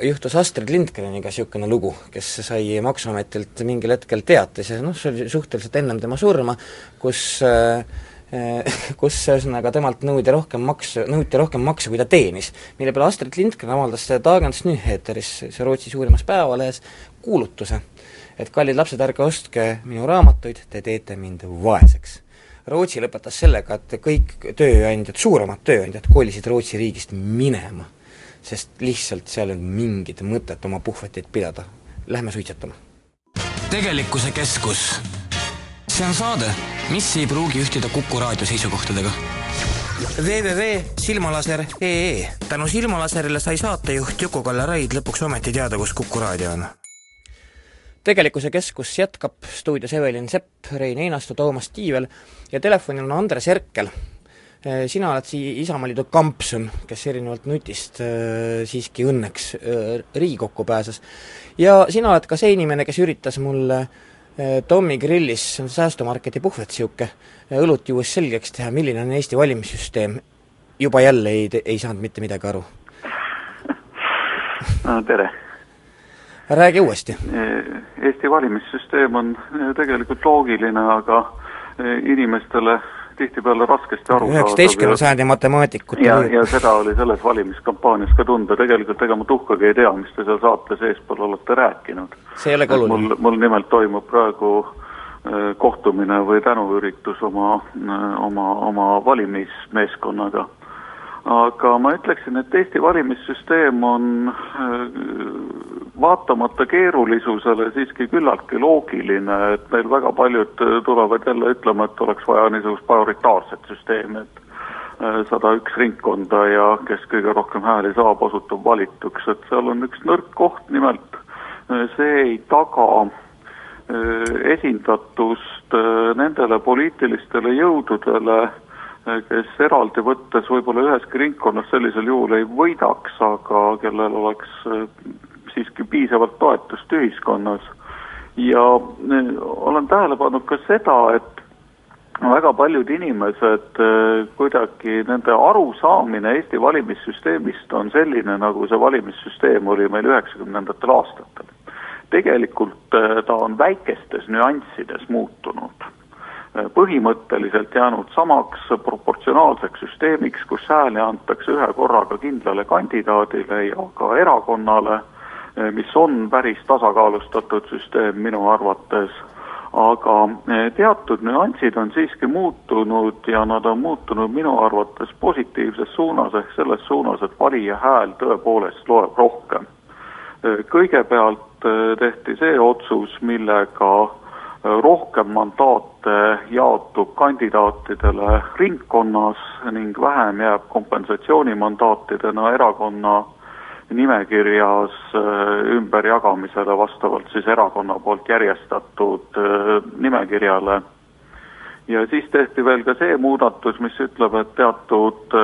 juhtus Astrid Lindgreniga niisugune lugu, kes sai Maksuametilt mingil hetkel teatise, noh, see oli suhteliselt ennem tema surma, kus äh, kus ühesõnaga temalt nõudi rohkem maksu, nõuti rohkem maksu, kui ta teenis. mille peale Astrid Lindgren avaldas Dagens Nyheteris, see Rootsi suurimas päevalehes, kuulutuse, et kallid lapsed, ärge ostke minu raamatuid, te teete mind vaeseks. Rootsi lõpetas sellega, et kõik tööandjad, suuremad tööandjad kolisid Rootsi riigist minema, sest lihtsalt seal ei olnud mingit mõtet oma puhveteid pidada. Lähme suitsetama. tegelikkuse keskus see on saade, mis ei pruugi ühtida Kuku raadio seisukohtadega. www.silmalaser.ee tänu Silmalaserile sai saatejuht Juku-Kalle Raid lõpuks ometi teada, kus Kuku raadio on. Tegelikkuse keskus jätkab stuudios Evelin Sepp, Rein Einasto, Toomas Tiivel ja telefonil on Andres Herkel. Eh, sina oled sii-, Isamaaliidu kampsun, kes erinevalt Nutist äh, siiski õnneks äh, Riigikokku pääses. ja sina oled ka see inimene, kes üritas mulle äh, Äh, Tommy grillis, see on säästumarketi puhvet niisugune, äh, õlut juues selgeks teha, milline on Eesti valimissüsteem. juba jälle ei, ei saanud mitte midagi aru no,. tere! Räägi uuesti. Äh, Eesti valimissüsteem on tegelikult loogiline, aga inimestele tihtipeale raskesti aru üheksateistkümnenda sajandi matemaatikut. ja, ja seda oli selles valimiskampaanias ka tunda, tegelikult ega ma tuhkagi ei tea, mis te seal saates eespool olete rääkinud. see ei ole ka oluline. mul, mul nimelt toimub praegu äh, kohtumine või tänuüritus oma, äh, oma, oma valimismeeskonnaga aga ma ütleksin, et Eesti valimissüsteem on äh, vaatamata keerulisusele siiski küllaltki loogiline, et meil väga paljud tulevad jälle ütlema, et oleks vaja niisugust majoritaarset süsteemi, et äh, sada üks ringkonda ja kes kõige rohkem hääli saab, osutub valituks, et seal on üks nõrk koht, nimelt äh, see ei taga esindatust nendele poliitilistele jõududele, kes eraldi võttes võib-olla üheski ringkonnas sellisel juhul ei võidaks, aga kellel oleks äh, siiski piisavalt toetust ühiskonnas. ja äh, olen tähele pannud ka seda, et väga paljud inimesed kuidagi, nende arusaamine Eesti valimissüsteemist on selline, nagu see valimissüsteem oli meil üheksakümnendatel aastatel. tegelikult ta on väikestes nüanssides muutunud põhimõtteliselt jäänud samaks proportsionaalseks süsteemiks, kus hääli antakse ühe korraga kindlale kandidaadile ja ka erakonnale, mis on päris tasakaalustatud süsteem minu arvates, aga teatud nüansid on siiski muutunud ja nad on muutunud minu arvates positiivses suunas, ehk selles suunas, et valija hääl tõepoolest loeb rohkem. kõigepealt tehti see otsus, millega rohkem mandaate jaotub kandidaatidele ringkonnas ning vähem jääb kompensatsioonimandaatidena erakonna nimekirjas ümberjagamisele vastavalt siis erakonna poolt järjestatud nimekirjale. ja siis tehti veel ka see muudatus, mis ütleb, et teatud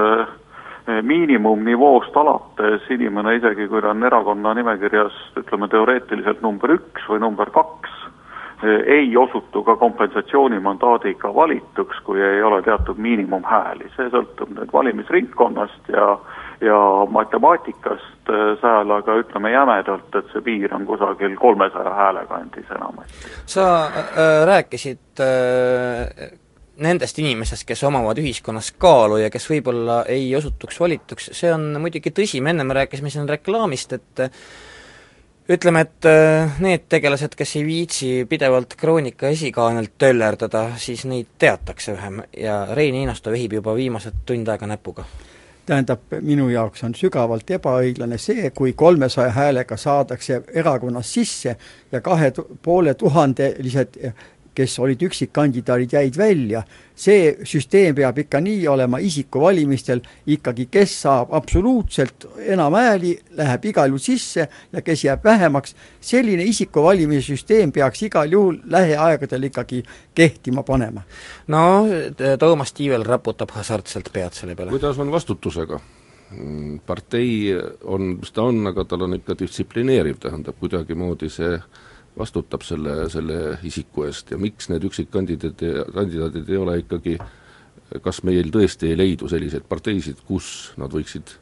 miinimumnivoost alates inimene, isegi kui ta on erakonna nimekirjas ütleme teoreetiliselt number üks või number kaks, ei osutu ka kompensatsioonimandaadiga valituks, kui ei ole teatud miinimumhääli, see sõltub nüüd valimisringkonnast ja ja matemaatikast seal, aga ütleme jämedalt, et see piir on kusagil kolmesaja hääle kandis enamasti. sa äh, rääkisid äh, nendest inimestest, kes omavad ühiskonnas kaalu ja kes võib-olla ei osutuks valituks, see on muidugi tõsi, me ennem rääkisime siin reklaamist, et ütleme, et need tegelased, kes ei viitsi pidevalt Kroonika esikaanelt töllerdada, siis neid teatakse vähem ja Rein Einasto vehib juba viimased tund aega näpuga. Tähendab, minu jaoks on sügavalt ebaõiglane see, kui kolmesaja häälega saadakse erakonnas sisse ja kahe poole tuhandelised kes olid üksikkandidaadid, jäid välja. see süsteem peab ikka nii olema isikuvalimistel ikkagi, kes saab absoluutselt enam hääli, läheb igal juhul sisse ja kes jääb vähemaks, selline isikuvalimise süsteem peaks igal juhul lähiaegadel ikkagi kehtima panema. no Toomas Tiivel raputab hasartselt pead selle peale. kuidas on vastutusega? partei on, mis ta on, aga tal on ikka distsiplineeriv, tähendab kuidagimoodi see vastutab selle, selle isiku eest. Ja miks need üksikkandidaadid, kandidaadid ei ole ikkagi, kas meil tõesti ei leidu selliseid parteisid, kus nad võiksid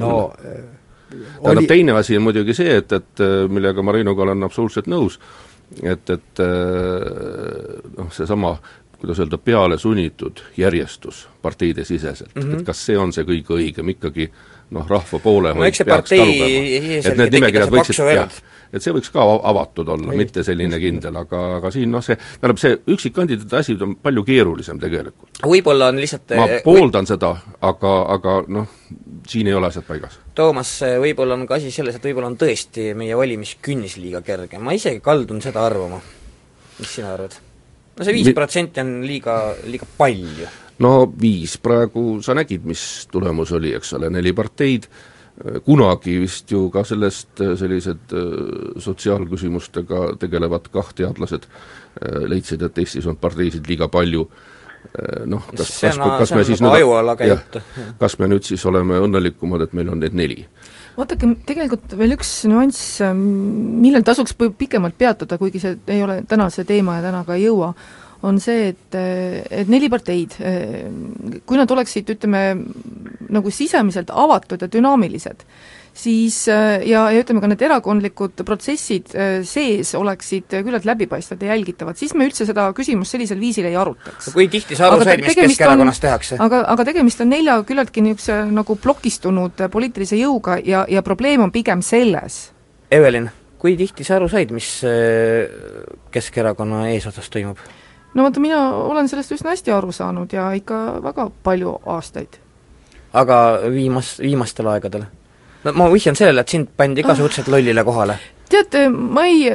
no tähendab oli..., teine asi on muidugi see, et, et millega Marinuga olen absoluutselt nõus, et, et noh, seesama kuidas öelda, peale sunnitud järjestus parteide siseselt mm, -hmm. et kas see on see kõige õigem, ikkagi noh, rahva poole no eks see partei et need nimekirjad võiksid, jah, et see võiks ka avatud olla, mitte selline kindel, aga, aga siin noh, see, tähendab, see üksikkandidaadi asi on palju keerulisem tegelikult. võib-olla on lihtsalt ma pooldan või... seda, aga, aga noh, siin ei ole asjad paigas. Toomas, võib-olla on ka asi selles, et võib-olla on tõesti meie valimiskünnis liiga kerge, ma isegi kaldun seda arvama. mis sina arvad? no see viis protsenti on liiga, liiga palju. no viis, praegu sa nägid, mis tulemus oli, eks ole, neli parteid, kunagi vist ju ka sellest äh, sellised äh, sotsiaalküsimustega tegelevad kah teadlased äh, leidsid, et Eestis on parteisid liiga palju, noh, kas, kas, kas me siis nagu nüüd, jah, kas me nüüd siis oleme õnnelikumad, et meil on need neli? vaadake, tegelikult veel üks nüanss, millel tasuks pikemalt peatuda, kuigi see ei ole täna see teema ja täna ka ei jõua, on see, et, et neli parteid, kui nad oleksid, ütleme, nagu sisemiselt avatud ja dünaamilised, siis ja, ja ütleme ka need erakondlikud protsessid sees oleksid küllalt läbipaistvad ja jälgitavad, siis me üldse seda küsimust sellisel viisil ei arutaks. kui tihti sa aru said, mis Keskerakonnas tehakse? aga, aga tegemist on nelja küllaltki niisuguse nagu plokistunud poliitilise jõuga ja, ja probleem on pigem selles. Evelin, kui tihti sa aru said, mis Keskerakonna eesotsas toimub? No vaata, mina olen sellest üsna hästi aru saanud ja ikka väga palju aastaid. aga viimas, viimastel aegadel? no ma vihjan sellele, et sind pandi ka suhteliselt lollile kohale. tead, ma ei,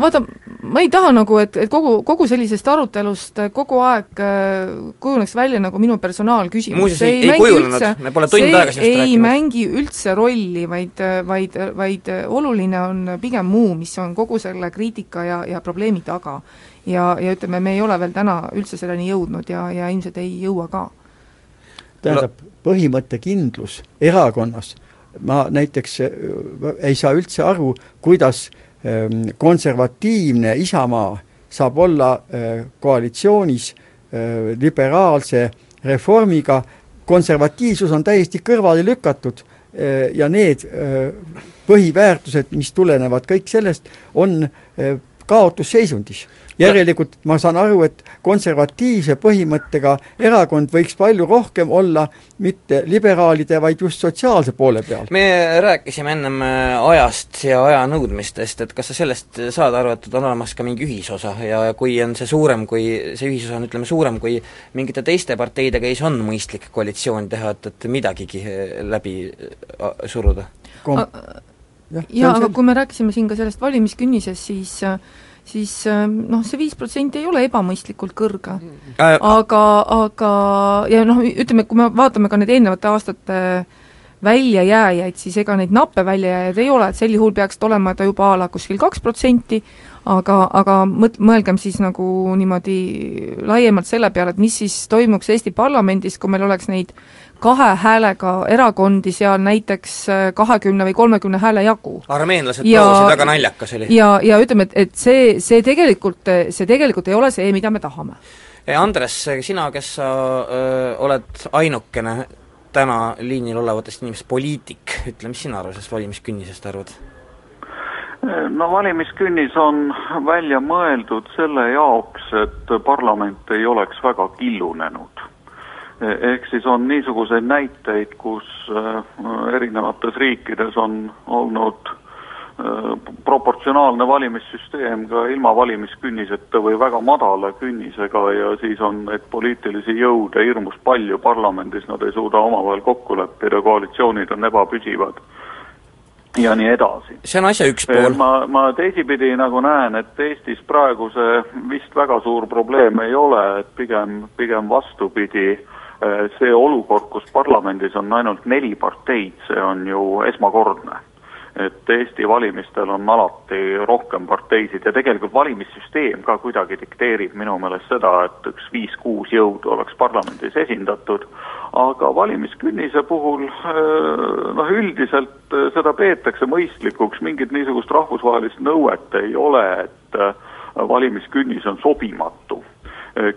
vaata, ma ei taha nagu, et, et kogu, kogu sellisest arutelust kogu aeg äh, kujuneks välja nagu minu personaalküsimus. muuseas, ei, ei kujunenud, me pole tund aega sellest rääkinud. ei mängi üldse rolli, vaid, vaid, vaid oluline on pigem muu, mis on kogu selle kriitika ja, ja probleemi taga ja, ja ütleme, me ei ole veel täna üldse selleni jõudnud ja, ja ilmselt ei jõua ka. tähendab, põhimõttekindlus erakonnas, ma näiteks äh, ei saa üldse aru, kuidas ähm, konservatiivne Isamaa saab olla äh, koalitsioonis äh, liberaalse reformiga, konservatiivsus on täiesti kõrvale lükatud ja need põhiväärtused, mis tulenevad kõik sellest, on kaotusseisundis. järelikult ma saan aru, et konservatiivse põhimõttega erakond võiks palju rohkem olla mitte liberaalide, vaid just sotsiaalse poole peal. me rääkisime ennem äh, ajast ja aja nõudmistest, et kas sa sellest saad aru, et on olemas ka mingi ühisosa ja kui on see suurem, kui see ühisosa on, ütleme, suurem kui mingite teiste parteidega, siis on mõistlik koalitsiooni teha, et, et midagigi äh, läbi äh, suruda? Kom-, jaa, aga kui me rääkisime siin ka sellest valimiskünnisest, siis siis noh, see viis protsenti ei ole ebamõistlikult kõrge. aga, aga ja noh, ütleme, kui me vaatame ka need eelnevate aastate väljajääjaid, siis ega neid nappe väljajääjaid ei ole, et sel juhul peaks ta olema ta juba a la kuskil kaks protsenti, aga, aga mõt-, mõelgem siis nagu niimoodi laiemalt selle peale, et mis siis toimuks Eesti parlamendis, kui meil oleks neid kahe häälega erakondi seal näiteks äh, kahekümne või kolmekümne hääle jagu. armeenlased proovisid, väga naljakas oli. ja, ja ütleme, et, et see, see tegelikult, see tegelikult ei ole see, mida me tahame. Andres, sina, kes sa öö, oled ainukene täna liinil olevatest inimestest poliitik, ütle, mis sina sellest valimiskünnisest arvad? no valimiskünnis on välja mõeldud selle jaoks, et parlament ei oleks väga killunenud ehk siis on niisuguseid näiteid, kus äh, erinevates riikides on olnud äh, proportsionaalne valimissüsteem ka ilma valimiskünniseta või väga madala künnisega ja siis on neid poliitilisi jõude hirmus palju parlamendis, nad ei suuda omavahel kokku leppida, koalitsioonid on ebapüsivad ja nii edasi. see on asja üks pool. ma, ma teisipidi nagu näen, et Eestis praegu see vist väga suur probleem ei ole, et pigem, pigem vastupidi Äh, see olukord, kus parlamendis on ainult neli parteid, see on ju esmakordne. et Eesti valimistel on alati rohkem parteisid ja tegelikult valimissüsteem ka kuidagi dikteerib minu meelest seda, et üks viis-kuus jõudu oleks parlamendis esindatud, aga valimiskünnise puhul äh, noh, üldiselt äh, seda peetakse mõistlikuks, mingit niisugust rahvusvahelist nõuet ei ole, et valimiskünnis on sobimatu. Äh,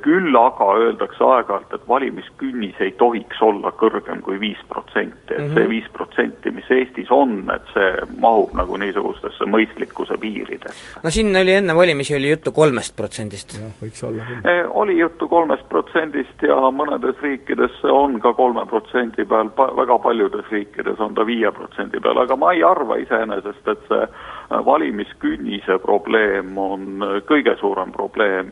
küll aga öeldakse aeg-ajalt, et valimiskünnis ei tohiks olla kõrgem kui viis protsenti, et see mhm. viis protsenti, mis Eestis on, et see mahub nagu niisugustesse mõistlikkuse piiridesse. no siin oli enne valimisi oli juttu kolmest protsendist. jah, võiks olla küll. Äh, oli juttu kolmest protsendist ja mõnedes riikides see on ka kolme protsendi peal, väga paljudes riikides on ta viie protsendi peal, aga ma ei arva iseenesest, et see äh, valimiskünnise probleem on kõige suurem probleem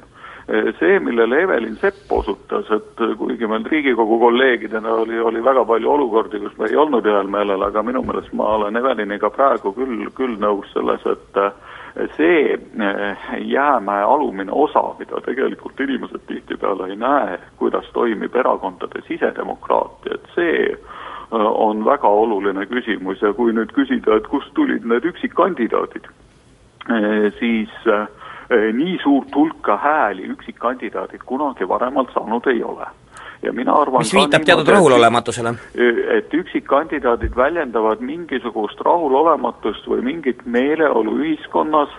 see, millele Evelin Sepp osutas, et kuigi meil Riigikogu kolleegidena oli, oli väga palju olukordi, kus me ei olnud ühel meelel, aga minu meelest ma olen Eveliniga praegu küll, küll nõus selles, et see eh, jäämäe alumine osa, mida tegelikult inimesed tihtipeale ei näe, kuidas toimib erakondade sisedemokraatia, et see eh, on väga oluline küsimus. Ja kui nüüd küsida, et kust tulid need üksikkandidaadid, eh, siis Äh, nii suurt hulka hääli üksikkandidaadid kunagi varemalt saanud ei ole ja mina arvan mis viitab teatud rahulolematusele? et üksikkandidaadid väljendavad mingisugust rahulolematust või mingit meeleolu ühiskonnas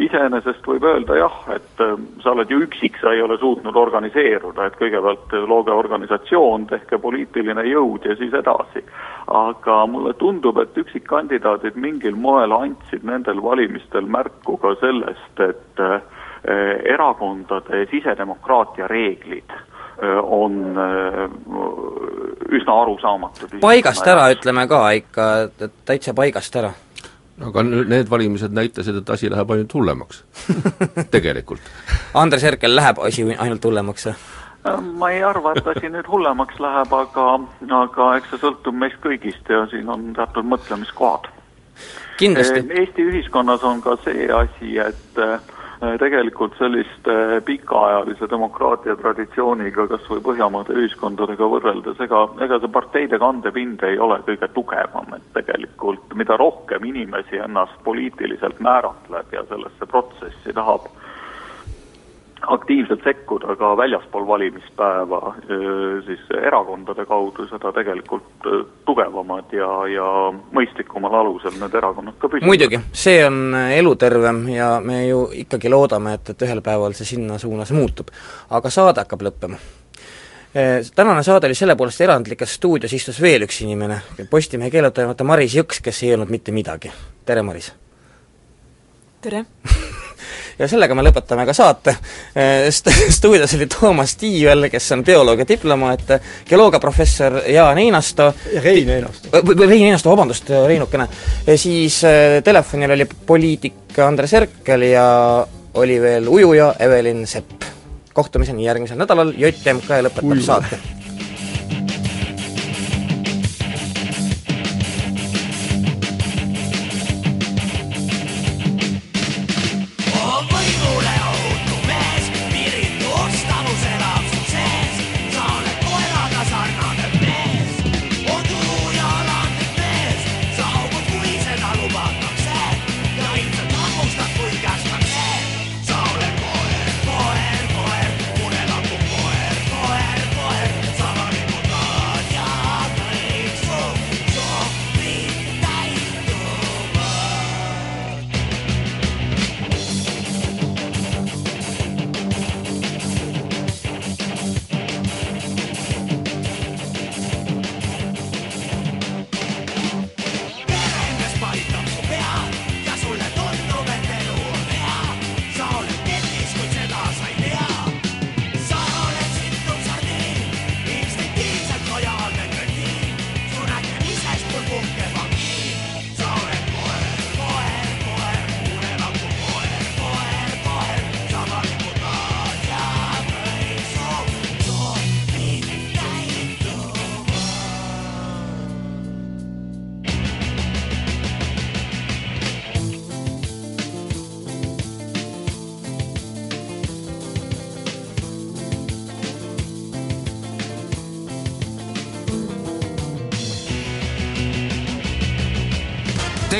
iseenesest võib öelda jah, et äh, sa oled ju üksik, sa ei ole suutnud organiseeruda, et kõigepealt looge organisatsioon, tehke poliitiline jõud ja siis edasi. aga mulle tundub, et üksikkandidaadid mingil moel andsid nendel valimistel märku ka sellest, et äh, erakondade sisedemokraatia reeglid äh, on üsna arusaamatud. paigast ära, ütleme ka ikka, täitsa paigast ära aga need valimised näitasid, et asi läheb ainult hullemaks tegelikult. Andres Herkel, läheb asi ainult hullemaks või? ma ei arva, et asi nüüd hullemaks läheb, aga, aga eks see sõltub meist kõigist ja siin on teatud mõtlemiskohad. kindlasti. Eesti ühiskonnas on ka see asi, et äh, Äh, tegelikult selliste pikaajalise demokraatia traditsiooniga kas või Põhjamaade ühiskondadega võrreldes, ega, ega see parteide kandepind ei ole kõige tugevam, et tegelikult mida rohkem inimesi ennast poliitiliselt määratleb ja sellesse protsessi tahab aktiivselt sekkuda ka väljaspool valimispäeva siis erakondade kaudu, seda tegelikult tugevamad ja, ja mõistlikumal alusel need erakonnad ka püsivad. muidugi, see on elutervem ja me ju ikkagi loodame, et, et ühel päeval see sinna suunas muutub. aga saade hakkab lõppema. Tänane saade oli selle poolest erandlik, et stuudios istus veel üks inimene, Postimehe keeletoimetaja Maris Jõks, kes ei öelnud mitte midagi. tere, Maris! tere! ja sellega me lõpetame ka saate. St-, stuudios oli Toomas Tiivel, kes on bioloog ja diplomaat, geoloogiaprofessor Jaan Einasto Rein Einasto. või Rein Einasto, vabandust, Reinukene. siis telefonil oli poliitik Andres Herkel ja oli veel ujuja Evelin Sepp. kohtumiseni järgmisel nädalal, JMK lõpetab Ujuja. saate